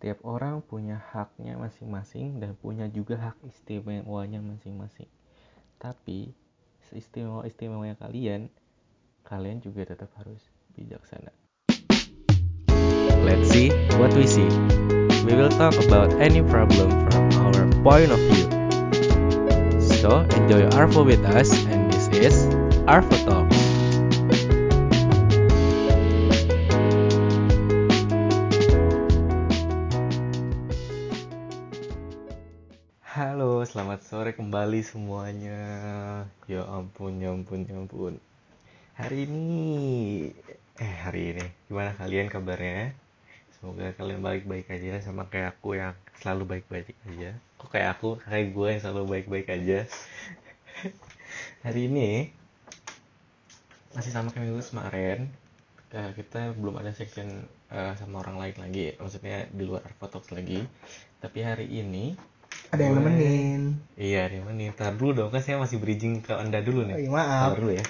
setiap orang punya haknya masing-masing dan punya juga hak istimewanya masing-masing. Tapi seistimewa-istimewanya kalian, kalian juga tetap harus bijaksana. Let's see what we see. We will talk about any problem from our point of view. So, enjoy Arvo with us and this is Arvo Talk. Selamat sore kembali semuanya. Ya ampun, ya ampun, ya ampun. Hari ini, eh hari ini, gimana kalian kabarnya? Semoga kalian baik-baik aja sama kayak aku yang selalu baik-baik aja. Kok kayak aku, kayak gue yang selalu baik-baik aja. hari ini masih sama kayak minggu kemarin. Eh, kita belum ada section eh, sama orang lain lagi, maksudnya di luar Arvotox lagi. Tapi hari ini Ada yang nemenin. Iya, ada yang nemenin. Ntar dulu dong, kan saya masih bridging ke anda dulu nih. Oh, iya, maaf. Dulu ya.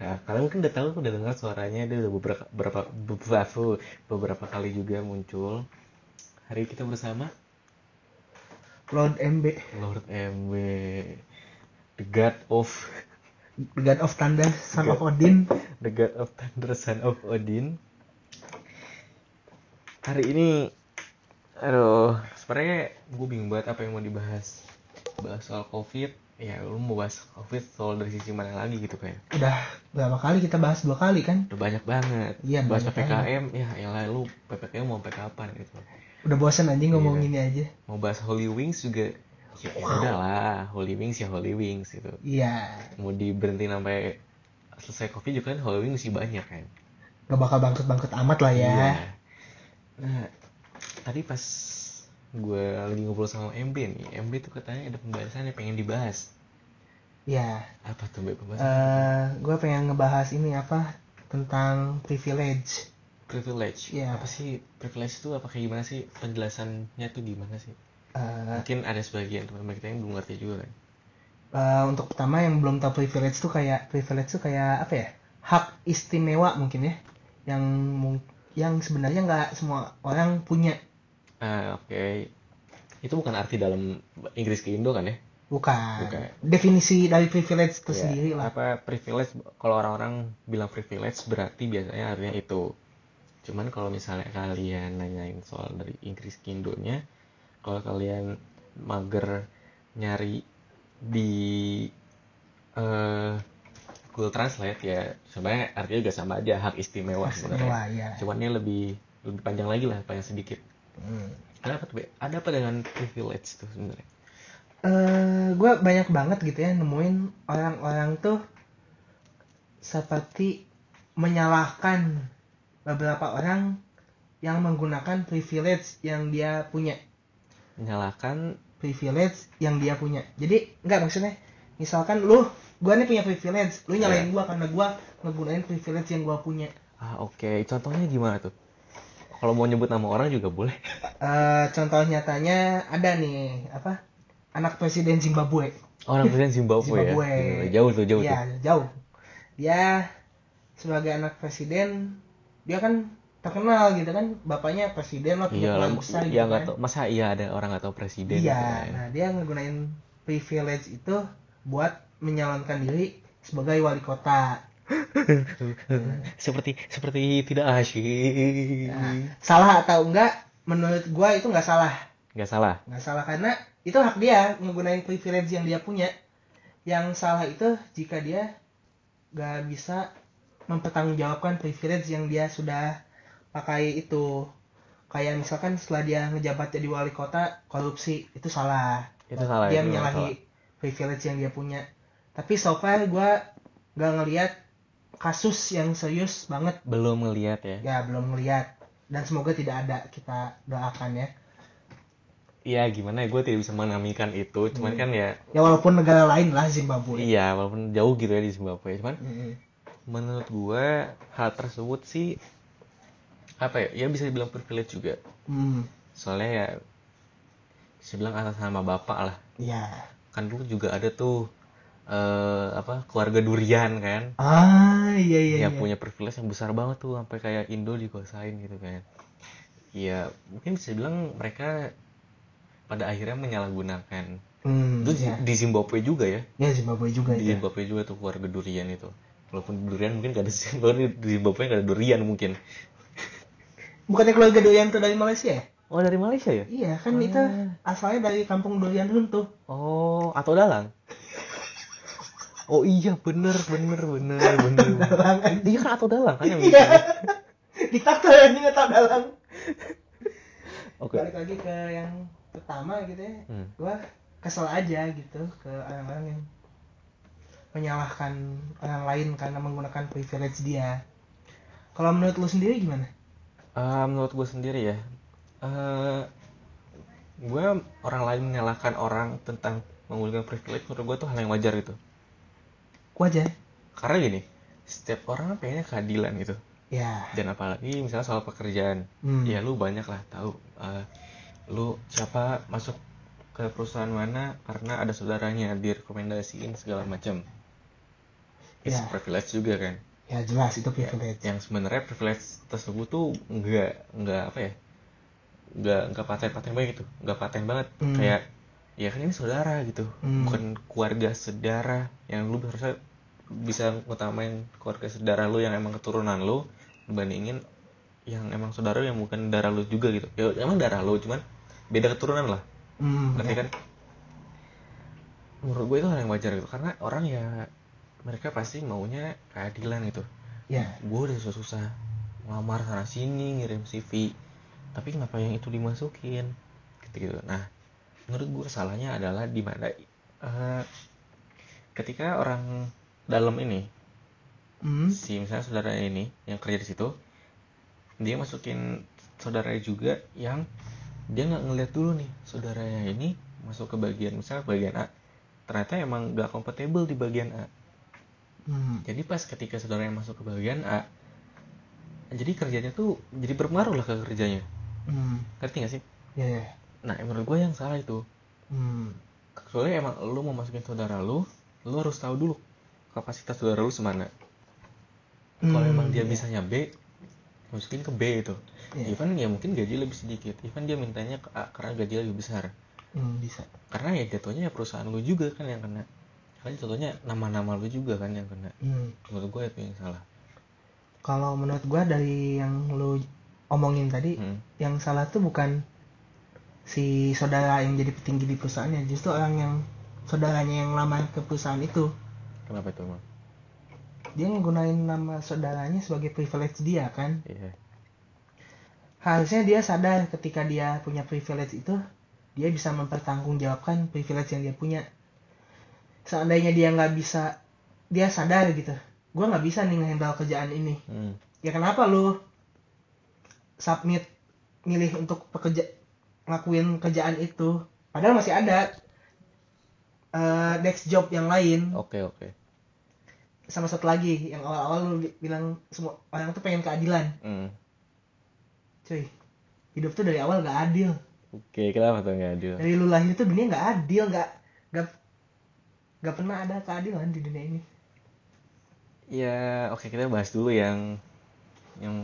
Nah, kalian mungkin udah tahu, udah dengar suaranya dia udah beberapa beberapa beberapa, beberapa kali juga muncul. Hari kita bersama Lord MB, Lord MB, the God of The God of Thunder, Son of God. Odin. the God of Thunder, Son of Odin. Hari ini, aduh, sebenarnya gue bingung banget apa yang mau dibahas. Bahas soal COVID, ya lu mau bahas COVID soal dari sisi mana lagi gitu kayak. Udah berapa kali kita bahas dua kali kan? Udah banyak banget. Iya, bahas banyak PPKM, ya elah lu PPKM mau sampai kapan gitu. Udah bosan anjing ngomong Iya. ini aja. Mau bahas Holy Wings juga ya, ya udah lah, Holy Wings ya Holy Wings gitu. Iya, Mau diberhenti sampai selesai COVID juga kan Holy Wings masih banyak kan. gak bakal bangkrut-bangkrut amat lah ya. Iya. Nah, tadi pas gue lagi ngobrol sama MB nih, MB tuh katanya ada pembahasan yang pengen dibahas. Iya. Apa tuh Mbak pembahasan? Eh, gue pengen ngebahas ini apa tentang privilege. privilege. iya. Apa sih privilege itu apa kayak gimana sih? Penjelasannya tuh gimana sih? Eh, Mungkin ada sebagian teman-teman kita yang belum ngerti juga kan. eh, untuk pertama yang belum tahu privilege tuh kayak privilege tuh kayak apa ya? Hak istimewa mungkin ya, yang yang sebenarnya nggak semua orang punya. Ah, oke. Itu bukan arti dalam Inggris ke Indo kan ya? Bukan. Bukan. Definisi dari privilege itu Iya. sendiri lah. Apa privilege kalau orang-orang bilang privilege berarti biasanya artinya itu. Cuman kalau misalnya kalian nanyain soal dari Inggris ke Indonya, kalau kalian mager nyari di eh Google Translate ya sebenarnya artinya juga sama aja hak istimewa sebenarnya. Istimewa ya. Cuman ini lebih lebih panjang lagi lah, panjang sedikit. Hmm. Ada apa tuh, Be? Ada apa dengan privilege tuh sebenarnya? Eh, gue banyak banget gitu ya nemuin orang-orang tuh seperti menyalahkan beberapa orang yang menggunakan privilege yang dia punya Menyalahkan privilege yang dia punya jadi nggak maksudnya misalkan lu gua nih punya privilege lu nyalain gua karena gua ngegunain privilege yang gua punya Ah oke, contohnya gimana tuh? Kalau mau nyebut nama orang juga boleh. Eh, contoh nyatanya ada nih apa anak presiden Zimbabwe Orang presiden Zimbabwe, Zimbabwe. ya. Gitu. Jauh tuh, jauh Iya, tuh. jauh. Dia sebagai anak presiden, dia kan terkenal gitu kan, bapaknya presiden lah, punya Iya, keluarga lah, besar gitu ya kan. tau. Masa iya ada orang nggak tahu presiden? Iya, gitu kan? nah dia ngegunain privilege itu buat menyalonkan diri sebagai wali kota. seperti seperti tidak asyik. Nah, salah atau enggak? Menurut gua itu nggak salah. Nggak salah. Nggak salah karena itu hak dia ngegunain privilege yang dia punya. Yang salah itu jika dia nggak bisa mempertanggungjawabkan privilege yang dia sudah pakai itu. Kayak misalkan setelah dia ngejabat jadi wali kota korupsi itu salah. Itu salah. dia menyalahi privilege yang dia punya. Tapi so far gue nggak ngelihat kasus yang serius banget. Belum ngelihat ya. Ya belum ngelihat. Dan semoga tidak ada kita doakan ya. Iya gimana ya, gue tidak bisa menamikan itu. Cuman Hmm. kan ya, Ya walaupun negara lain lah Zimbabwe. iya walaupun jauh gitu ya di Zimbabwe. Cuman Mm-mm. menurut gue hal tersebut sih apa ya? Ya bisa dibilang privilege juga. Hmm. Soalnya ya bisa bilang atas nama bapak lah. Ya. Kan dulu juga ada tuh eh apa keluarga durian kan Ah iya iya. ya iya. punya privilege yang besar banget tuh sampai kayak Indo dikuasain gitu kan ya mungkin bisa bilang mereka pada akhirnya menyalahgunakan Hmm, itu di, ya. di Zimbabwe juga ya ya Zimbabwe juga di itu. Zimbabwe juga tuh keluarga durian itu walaupun durian mungkin gak ada Zimbabwe di Zimbabwe gak ada durian mungkin Bukannya keluarga durian itu dari Malaysia ya? oh dari Malaysia ya Iya kan Ah. itu asalnya dari kampung durian runtuh. oh atau dalang oh iya bener bener bener bener Dalang kan? iya kan atau dalang kan yang Iya. Diktator anjing nggak tahu dalang. oke Balik lagi ke yang pertama gitu ya. Hmm. Gua kesel aja gitu ke orang-orang yang menyalahkan orang lain karena menggunakan privilege dia. Kalau menurut lu sendiri gimana? Eh, menurut gue sendiri ya, eh gue orang lain menyalahkan orang tentang menggunakan privilege menurut gue tuh hal yang wajar gitu. Gua aja. Karena gini, setiap orang pengennya keadilan gitu. Ya. Dan apalagi misalnya soal pekerjaan, Hmm. ya lu banyak lah tahu, eh, lu siapa masuk ke perusahaan mana karena ada saudaranya direkomendasiin segala macam. It's Ya. privilege juga kan. Ya jelas itu Ya, privilege. yang sebenarnya privilege tersebut tuh nggak nggak apa ya nggak nggak paten-paten banget gitu nggak paten banget Hmm. kayak ya kan ini saudara gitu Hmm. bukan keluarga saudara yang lu harusnya bisa ngutamain keluarga saudara lu yang emang keturunan lu dibandingin yang emang saudara yang bukan darah lu juga gitu. Ya emang darah lu cuman beda keturunan lah. Hmm, ngerti ya. kan? Menurut gue itu hal yang wajar gitu karena orang ya mereka pasti maunya keadilan gitu. Ya. gue udah susah-susah ngelamar sana sini ngirim CV tapi kenapa yang itu dimasukin? Gitu gitu. Nah menurut gue salahnya adalah di mana eh, ketika orang dalam ini Hmm. si misalnya saudaranya ini yang kerja di situ dia masukin saudaranya juga yang dia nggak ngeliat dulu nih saudaranya ini masuk ke bagian misalnya bagian A ternyata emang nggak kompatibel di bagian A Hmm. jadi pas ketika saudara yang masuk ke bagian A jadi kerjanya tuh jadi berpengaruh lah ke kerjanya Hmm. ngerti gak sih Ya, ya. nah menurut gue yang salah itu Hmm. soalnya emang lu mau masukin saudara lu lu harus tahu dulu kapasitas saudara lu semana kalau Hmm, emang dia ya. bisanya B masukin ke B itu Iya. even ya mungkin gaji lebih sedikit even dia mintanya ke A karena gaji lebih besar Hmm, bisa. karena ya jatuhnya ya perusahaan lu juga kan yang kena karena jatuhnya nama-nama lu juga kan yang kena Hmm. menurut gue itu yang salah Kalau menurut gua dari yang lu omongin tadi, Hmm. yang salah tuh bukan si saudara yang jadi petinggi di perusahaannya, justru orang yang saudaranya yang lamar ke perusahaan itu. Kenapa itu emang Dia ngegunain nama saudaranya sebagai privilege dia kan. iya Harusnya dia sadar ketika dia punya privilege itu, dia bisa mempertanggungjawabkan privilege yang dia punya. Seandainya dia nggak bisa, dia sadar gitu. Gua nggak bisa nih ngehandle kerjaan ini. Hmm. ya kenapa lu submit milih untuk pekerja ngelakuin kerjaan itu padahal masih ada eh, next job yang lain Oke oke. Sama satu lagi yang awal-awal lu bi- bilang semua orang tuh pengen keadilan Hmm. cuy hidup tuh dari awal nggak adil Oke, kenapa tuh nggak adil? dari lu lahir tuh dunia nggak adil nggak nggak nggak pernah ada keadilan di dunia ini Ya, oke kita bahas dulu yang yang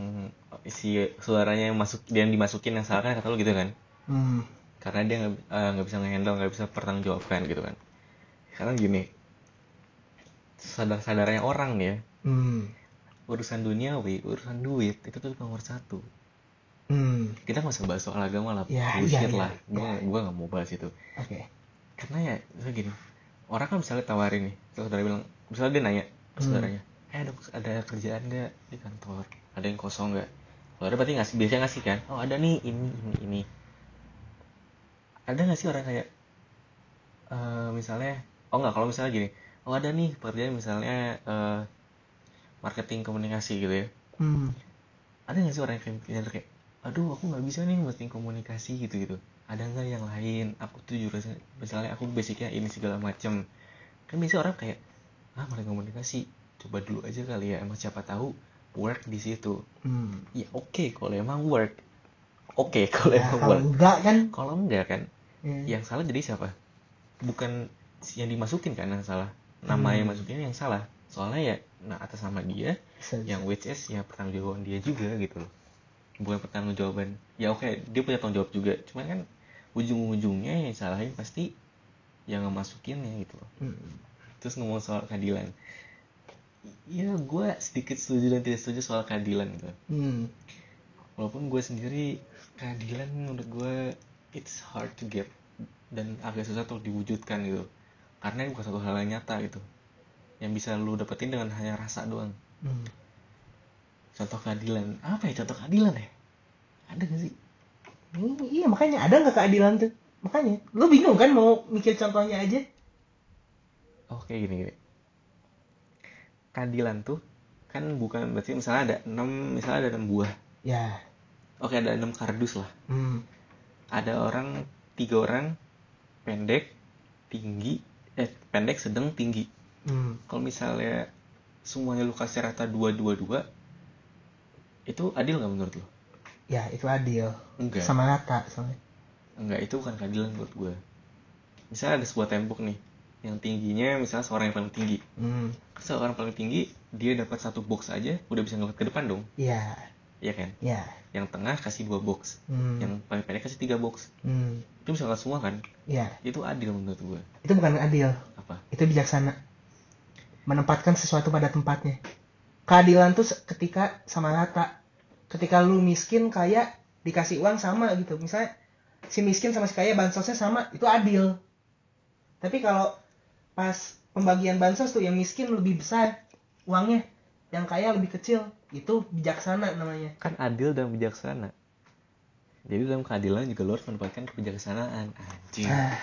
isi suaranya yang masuk yang dimasukin yang salah kan kata lu gitu kan? hmm. Karena dia nggak eh, nggak bisa ngehandle, nggak bisa pertanggungjawabkan gitu kan? Karena gini, sadar-sadarnya orang ya, Hmm. urusan duniawi, urusan duit itu tuh nomor satu. Hmm. Kita nggak usah bahas soal agama lah, Ya, bullshit iya, iya, lah. Gua iya. gua nggak mau bahas itu. oke karena ya misalnya gini orang kan misalnya tawarin nih saudara bilang misalnya dia nanya ke Hmm. saudaranya eh ada ada kerjaan nggak di kantor ada yang kosong nggak saudara berarti ngasih biasanya ngasih kan oh ada nih ini ini ini ada nggak sih orang kayak eh misalnya oh nggak kalau misalnya gini oh ada nih pekerjaan misalnya eh, marketing komunikasi gitu ya. Hmm. ada nggak sih orang yang kayak aduh aku nggak bisa nih marketing komunikasi gitu gitu ada nggak yang lain? Aku tuh jurusan misalnya aku basicnya ini segala macem. Kan biasa orang kayak ah marketing komunikasi coba dulu aja kali ya emang siapa tahu work di situ. Hmm. ya oke kalau emang work. Oke kalau Ya, emang work. enggak kan? Kalau enggak kan? Ya. yang salah jadi siapa? Bukan yang dimasukin kan yang salah nama yang Hmm. masukin yang salah soalnya ya nah atas nama dia bisa. yang which is ya pertanggungjawaban dia juga gitu loh bukan pertanggungjawaban ya oke dia punya tanggung jawab juga cuman kan ujung-ujungnya yang salahin pasti yang ngemasukinnya gitu loh Hmm. terus ngomong soal keadilan ya gue sedikit setuju dan tidak setuju soal keadilan gitu Hmm. walaupun gue sendiri keadilan menurut gue it's hard to get dan agak susah untuk diwujudkan gitu karena ini bukan satu hal yang nyata gitu. Yang bisa lu dapetin dengan hanya rasa doang. Hmm. contoh keadilan. Apa ya contoh keadilan ya? Ada gak sih? Ini- iya makanya. Ada nggak keadilan tuh? Makanya. Lu bingung kan mau mikir contohnya aja? Oke gini gini. Keadilan tuh kan bukan berarti misalnya ada enam misalnya ada enam buah. Ya. Oke ada enam kardus lah. Hmm. ada orang tiga orang pendek tinggi eh pendek sedang tinggi. Hmm. kalau misalnya semuanya lu kasih rata dua dua dua itu adil nggak menurut lo ya itu adil. Enggak. Sama rata soalnya. Enggak itu bukan keadilan menurut gue misalnya ada sebuah tembok nih yang tingginya misalnya seorang yang paling tinggi. Hmm. seorang paling tinggi dia dapat satu box aja udah bisa ngeliat ke depan dong. Ya Iya kan? Ya yang tengah kasih dua box. Hmm. yang paling pendek kasih tiga box. Hmm. itu bisa ngeliat semua kan? Ya itu adil menurut gue itu bukan adil. Apa? Itu bijaksana. Menempatkan sesuatu pada tempatnya. Keadilan tuh ketika sama rata ketika lu miskin kaya dikasih uang sama gitu. Misalnya si miskin sama si kaya bansosnya sama itu adil. Tapi kalau pas pembagian bansos tuh yang miskin lebih besar uangnya yang kaya lebih kecil. Itu bijaksana namanya. Kan adil dan bijaksana. Jadi dalam keadilan juga lo harus menempatkan kebijaksanaan. Anjing. Ah,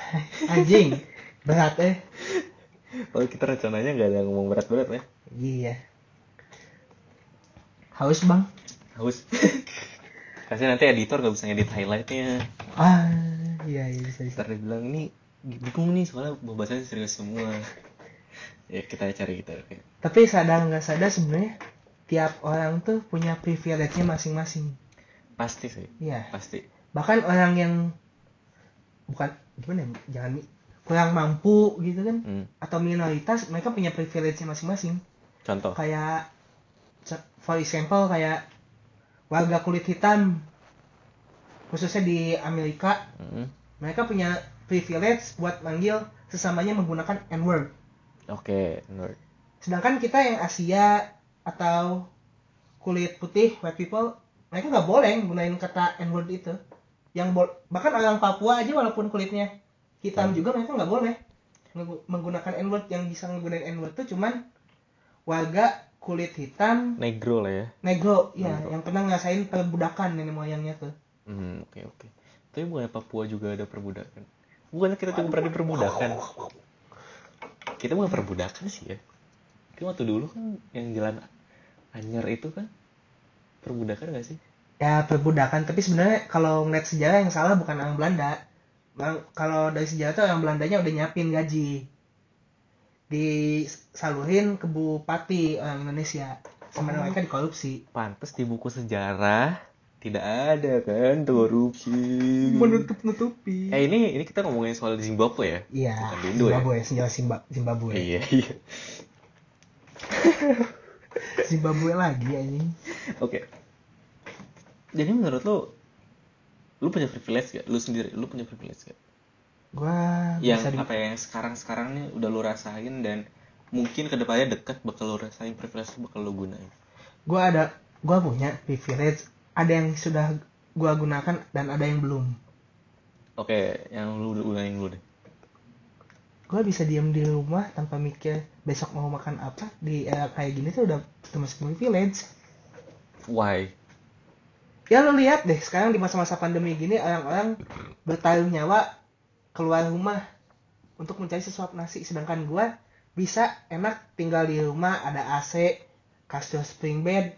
anjing. Berat eh. Kalau kita rencananya nggak ada yang ngomong berat-berat ya iya. Haus bang. Haus. Kasih nanti editor gak bisa ngedit highlightnya. Ah iya iya bisa bisa. Ntar dia bilang ini bingung nih soalnya pembahasannya serius semua ya kita cari kita oke Tapi sadar nggak sadar sebenarnya tiap orang tuh punya privilege-nya masing-masing. pasti sih Iya. pasti Bahkan orang yang bukan gimana ya, jangan kurang mampu gitu kan Hmm. atau minoritas mereka punya privilege-nya masing-masing. contoh Kayak for example kayak warga kulit hitam khususnya di Amerika Hmm. mereka punya privilege buat manggil sesamanya menggunakan N-word. Oke nerd Sedangkan kita yang Asia atau kulit putih white people mereka nggak boleh menggunakan kata N-word itu. Yang bahkan orang Papua aja walaupun kulitnya hitam Hmm. juga mereka nggak boleh menggunakan N-word yang bisa menggunakan N-word itu cuman warga kulit hitam negro lah ya negro ya Negro. yang pernah ngerasain perbudakan nenek moyangnya tuh. Hmm, oke oke. Tapi bukannya Papua juga ada perbudakan? Bukannya kita juga pernah diperbudakan? Kita bukan perbudakan sih ya. Tapi waktu dulu kan yang jalan Anyar itu kan perbudakan gak sih? Ya perbudakan tapi sebenarnya kalau ngeliat sejarah yang salah bukan orang Belanda. Bang, kalau dari sejarah tuh orang Belandanya udah nyiapin gaji. Disalurin ke bupati orang Indonesia. Sama Oh. mereka dikorupsi. Pantes di buku sejarah tidak ada kan korupsi. Menutup-nutupi. Eh ini ini kita ngomongin soal Zimbabwe ya? Iya, ya? Zimbabwe, sejarah Zimba- Zimbabwe. Iya iya. Zimbabwe lagi anjing. Oke. Jadi menurut lo, lu punya privilege gak? Lu sendiri, lu punya privilege gak? Gua yang bisa di- apa ya, yang sekarang sekarang nih udah lo rasain dan mungkin ke depannya dekat bakal lo rasain privilege itu bakal lo gunain gua ada gua punya privilege, ada yang sudah gua gunakan dan ada yang belum. oke yang lu udah gunain dulu deh. Gue bisa diam di rumah tanpa mikir besok mau makan apa. Di era kayak gini tuh udah termasuk privilege why? Ya lo lihat deh sekarang di masa-masa pandemi gini orang-orang bertaruh nyawa keluar rumah untuk mencari sesuap nasi. Sedangkan gue bisa enak tinggal di rumah ada AC kasur spring bed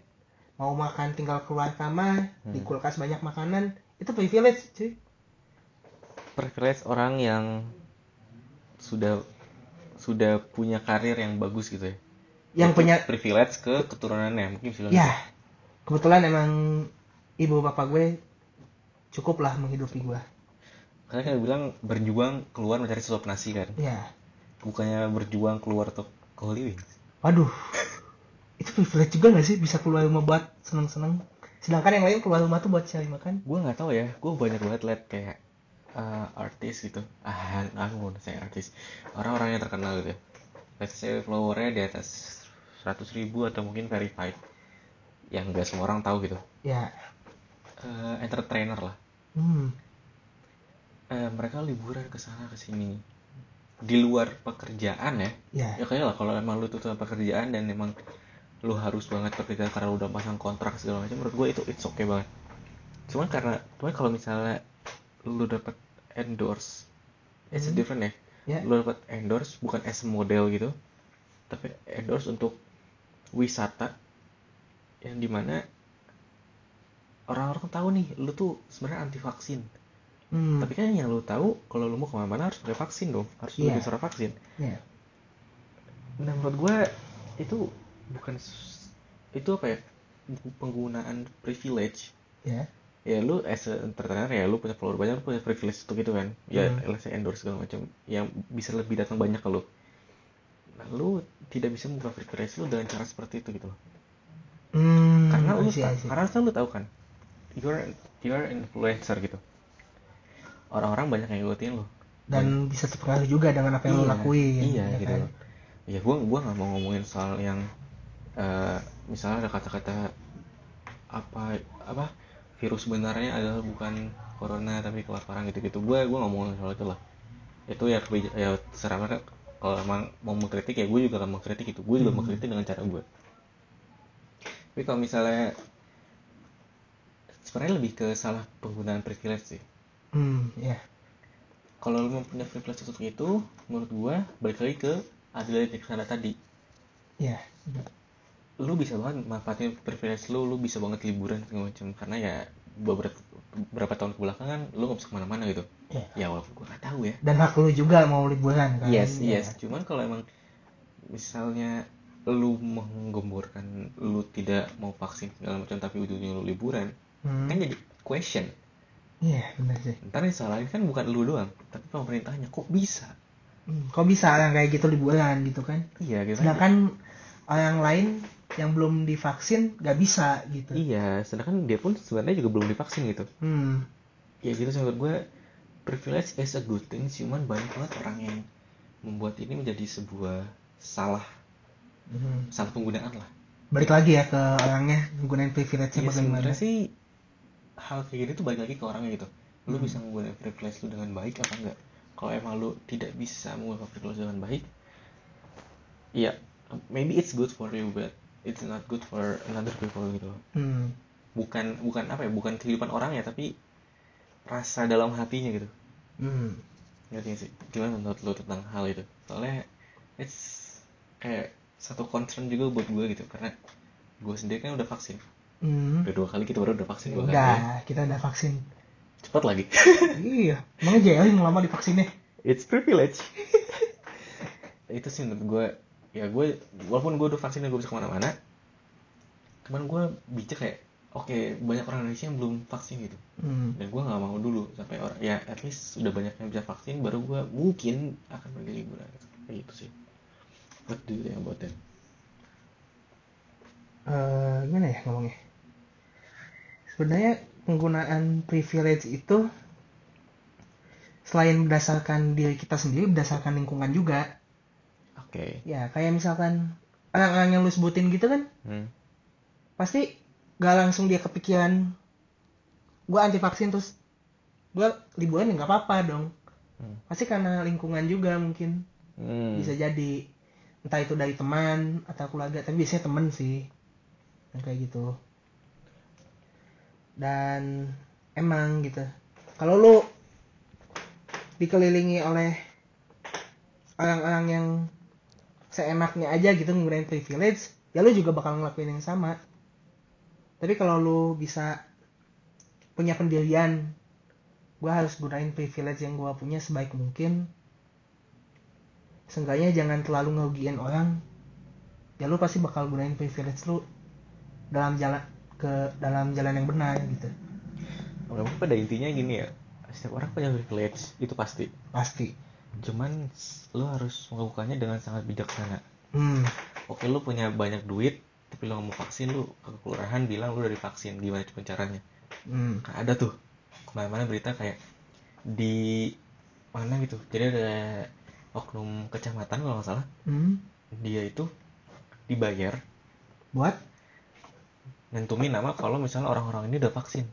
mau makan tinggal keluar kamar di Hmm. kulkas banyak makanan itu privilege cuy. Privilege orang yang sudah sudah punya karir yang bagus gitu ya. Yang Itu punya privilege ke keturunannya mungkin bilang ya kebetulan emang ibu bapak gue cukup lah menghidupi gue karena kan bilang berjuang keluar mencari sesuap nasi kan? Ya. Bukannya berjuang keluar untuk ke Holy Wings? Waduh itu privilege juga gak sih bisa keluar rumah buat seneng-seneng? Sedangkan yang lain keluar rumah tuh buat cari makan. Gue nggak tahu ya. Gue banyak banget liat kayak eh, artis gitu. Ah aku mau saya artis. Orang-orang yang terkenal gitu. Let's say followernya di atas 100 ribu atau mungkin verified. Yang gak semua orang tahu gitu. Ya. Eh, entertainer lah. Hmm. Eh, mereka liburan ke sana ke sini. Di luar pekerjaan ya. Ya. Ya kayak lah kalau emang lu tuh pekerjaan dan emang lu harus banget bekerja karena lu udah pasang kontrak segala macam menurut gue itu it's okay banget. Cuman karena cuman kalau misalnya lu dapet endorse it's Hmm. different ya. Ya. Lu dapet endorse bukan as model gitu tapi endorse untuk wisata yang di mana orang-orang tahu nih lu tuh sebenarnya anti vaksin. Hmm. Tapi kan yang lu tahu kalau lu mau ke mana-mana harus pakai vaksin dong harus Iya. pakai surat vaksin. Ya nah menurut gue itu bukan itu apa ya? Penggunaan privilege. Ya. Ya lu as a entertainer ya lu punya follower banyak lu punya privilege untuk itu kan? Ya Hmm. let's endorse segala macam yang bisa lebih datang banyak ke lu. Nah lu tidak bisa membuka privilege lu dengan cara seperti itu gitu loh. Hmm karena lu I see. karena lu tahu kan you're you're influencer gitu. Orang-orang banyak yang ngikutin lu. Dan bisa terpengaruh juga dengan apa yang lo Iya, lakuin iya ya gitu kan? ya gua gua nggak mau ngomongin soal yang eh, misalnya ada kata-kata apa apa virus sebenarnya adalah bukan corona tapi kelaparan gitu-gitu. Nggak mau ngomongin soal itu lah. Itu ya ya terserah mereka. Kalau emang mau mengkritik ya gue juga akan mengkritik itu. Gue juga Hmm. mengkritik dengan cara gue tapi kalau misalnya sebenarnya lebih ke salah penggunaan privilege sih. Hmm ya. Kalau lu punya privilege untuk itu menurut gua balik lagi ke adil di sana tadi. Ya lu bisa banget manfaatin privilege lu lu bisa banget liburan segala macam karena ya beberapa beberapa tahun kebelakangan lu nggak bisa ke mana-mana gitu. Ya ya walaupun gua nggak tahu ya. Dan hak lu juga mau liburan kan? Yes Ya. yes. Cuman kalau emang misalnya lu menggemborkan lu tidak mau vaksin segala macam tapi ujungnya lu liburan hmm. kan jadi question. Iya benar sih. Ntar yang salah kan bukan lu doang tapi pemerintahnya. Kok bisa? Hmm, kok bisa yang kayak gitu liburan gitu kan? Iya gitu kan sedangkan orang lain yang belum divaksin gak bisa gitu Iya, sedangkan dia pun sebenarnya juga belum divaksin gitu. hmm Ya gitu sih menurut gue, privilege is a good thing, cuman banyak banget orang yang membuat ini menjadi sebuah salah, Hmm. salah penggunaan lah. balik lagi ya ke orangnya menggunakan privilege-nya Iya bagaimana sih hal kayak gini tuh balik lagi ke orangnya gitu. Lu Hmm. bisa menggunakan privilege lu dengan baik apa enggak? Kalau emang lu tidak bisa menggunakan privilege dengan baik, iya, maybe it's good for you, but it's not good for another people gitu. hmm. Bukan bukan apa ya, bukan kehidupan orang ya, tapi rasa dalam hatinya gitu. Hmm. ngerti sih gimana menurut lo tentang hal itu soalnya it's kayak satu concern juga buat gue gitu karena gue sendiri kan udah vaksin Hmm. udah dua kali kita baru udah vaksin dua kali ya. kita udah vaksin cepat lagi iya emang aja yang lama divaksinnya it's privilege itu sih menurut gue ya gue walaupun gue udah vaksin dan gue bisa ke mana-mana cuman gue bijak kayak oke banyak orang Indonesia yang belum vaksin gitu. Hmm. dan gue nggak mau dulu sampai orang ya at least sudah banyak yang bisa vaksin baru gue mungkin akan pergi liburan. Kayak gitu sih. What do you think about that? Eh, gimana ya ngomongnya? Sebenarnya penggunaan privilege itu selain berdasarkan diri kita sendiri berdasarkan lingkungan juga oke ya kayak misalkan orang-orang yang lu sebutin gitu kan hmm. pasti gak langsung dia kepikiran gue anti vaksin terus gue liburan ya nggak apa-apa dong Hmm. pasti karena lingkungan juga mungkin Hmm. bisa jadi entah itu dari teman atau keluarga tapi biasanya temen sih yang kayak gitu dan emang gitu kalau lu dikelilingi oleh orang-orang yang seenaknya aja gitu menggunakan privilege ya lu juga bakal ngelakuin yang sama. Tapi kalau lu bisa punya pendirian gue harus gunain privilege yang gue punya sebaik mungkin. Seenggaknya jangan terlalu ngerugiin orang ya lu pasti bakal gunain privilege lu dalam jalan ke dalam jalan yang benar gitu. Oke, mungkin pada intinya gini ya setiap orang punya privilege itu pasti. Pasti cuman lo harus melakukannya dengan sangat bijaksana. Hmm. Oke lo punya banyak duit tapi lu nggak mau vaksin lu ke kelurahan bilang lu udah divaksin gimana cuma caranya? Hmm. Nah, ada tuh ke mana-mana berita kayak di mana gitu jadi ada oknum kecamatan kalau nggak salah. Hmm. dia itu dibayar Buat? nentumin nama kalau misalnya orang-orang ini udah vaksin.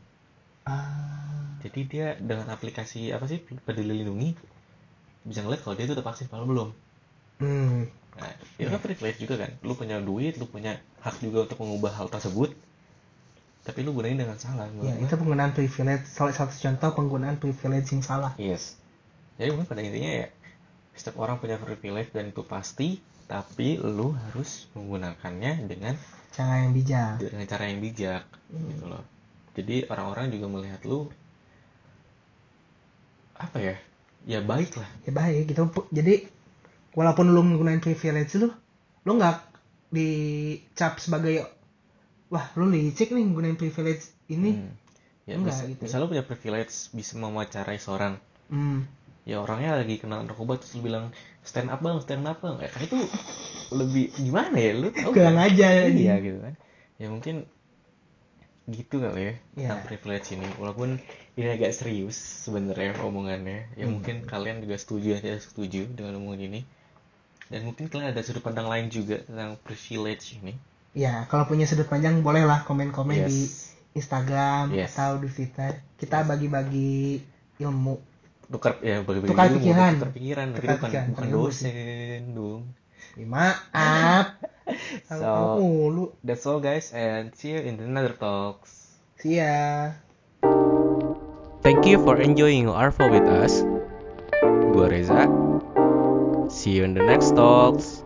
Ah, jadi dia dengan aplikasi apa sih peduli lindungi bisa ngeliat kalau dia itu udah vaksin kalau belum hmm. nah itu kan privilege juga kan lu punya duit lu punya hak juga untuk mengubah hal tersebut tapi lu gunain dengan salah Ya, itu penggunaan privilege. Salah satu contoh penggunaan privilege yang salah. Yes. Jadi mungkin pada intinya ya setiap orang punya privilege dan itu pasti, tapi lu harus menggunakannya dengan Cara yang bijak. dengan cara yang bijak Hmm. gitu loh. Jadi orang-orang juga melihat lu apa ya? Ya baik lah. Ya baik gitu. Jadi walaupun lu menggunakan privilege lu, lu nggak dicap sebagai wah lu licik nih menggunakan privilege ini. Hmm. Ya, Enggak, mis- gitu. misalnya lu punya privilege bisa mewawancarai seorang Hmm. ya orangnya lagi kena narkoba terus lu bilang stand up bang stand up bang ya kan itu lebih gimana ya lu tahu Kurang kan? aja, iya gitu kan ya mungkin gitu kali ya tentang Iya. privilege ini walaupun ini agak serius sebenarnya omongannya ya Hmm. mungkin kalian juga setuju atau tidak setuju dengan omongan ini dan mungkin kalian ada sudut pandang lain juga tentang privilege ini Ya, kalau punya sudut panjang bolehlah komen-komen di yes Instagram Yes. atau di Twitter. Kita bagi-bagi ilmu. tukar ya bagi Tukar pikiran. tukar pikiran Tukar pikiran, bukan bukan ilmu dosen dong Ya, maaf. So- mulu. That's all guys and see you in another talks. See ya. Thank you for enjoying Arvo with us. Gua Reza. See you in the next talks.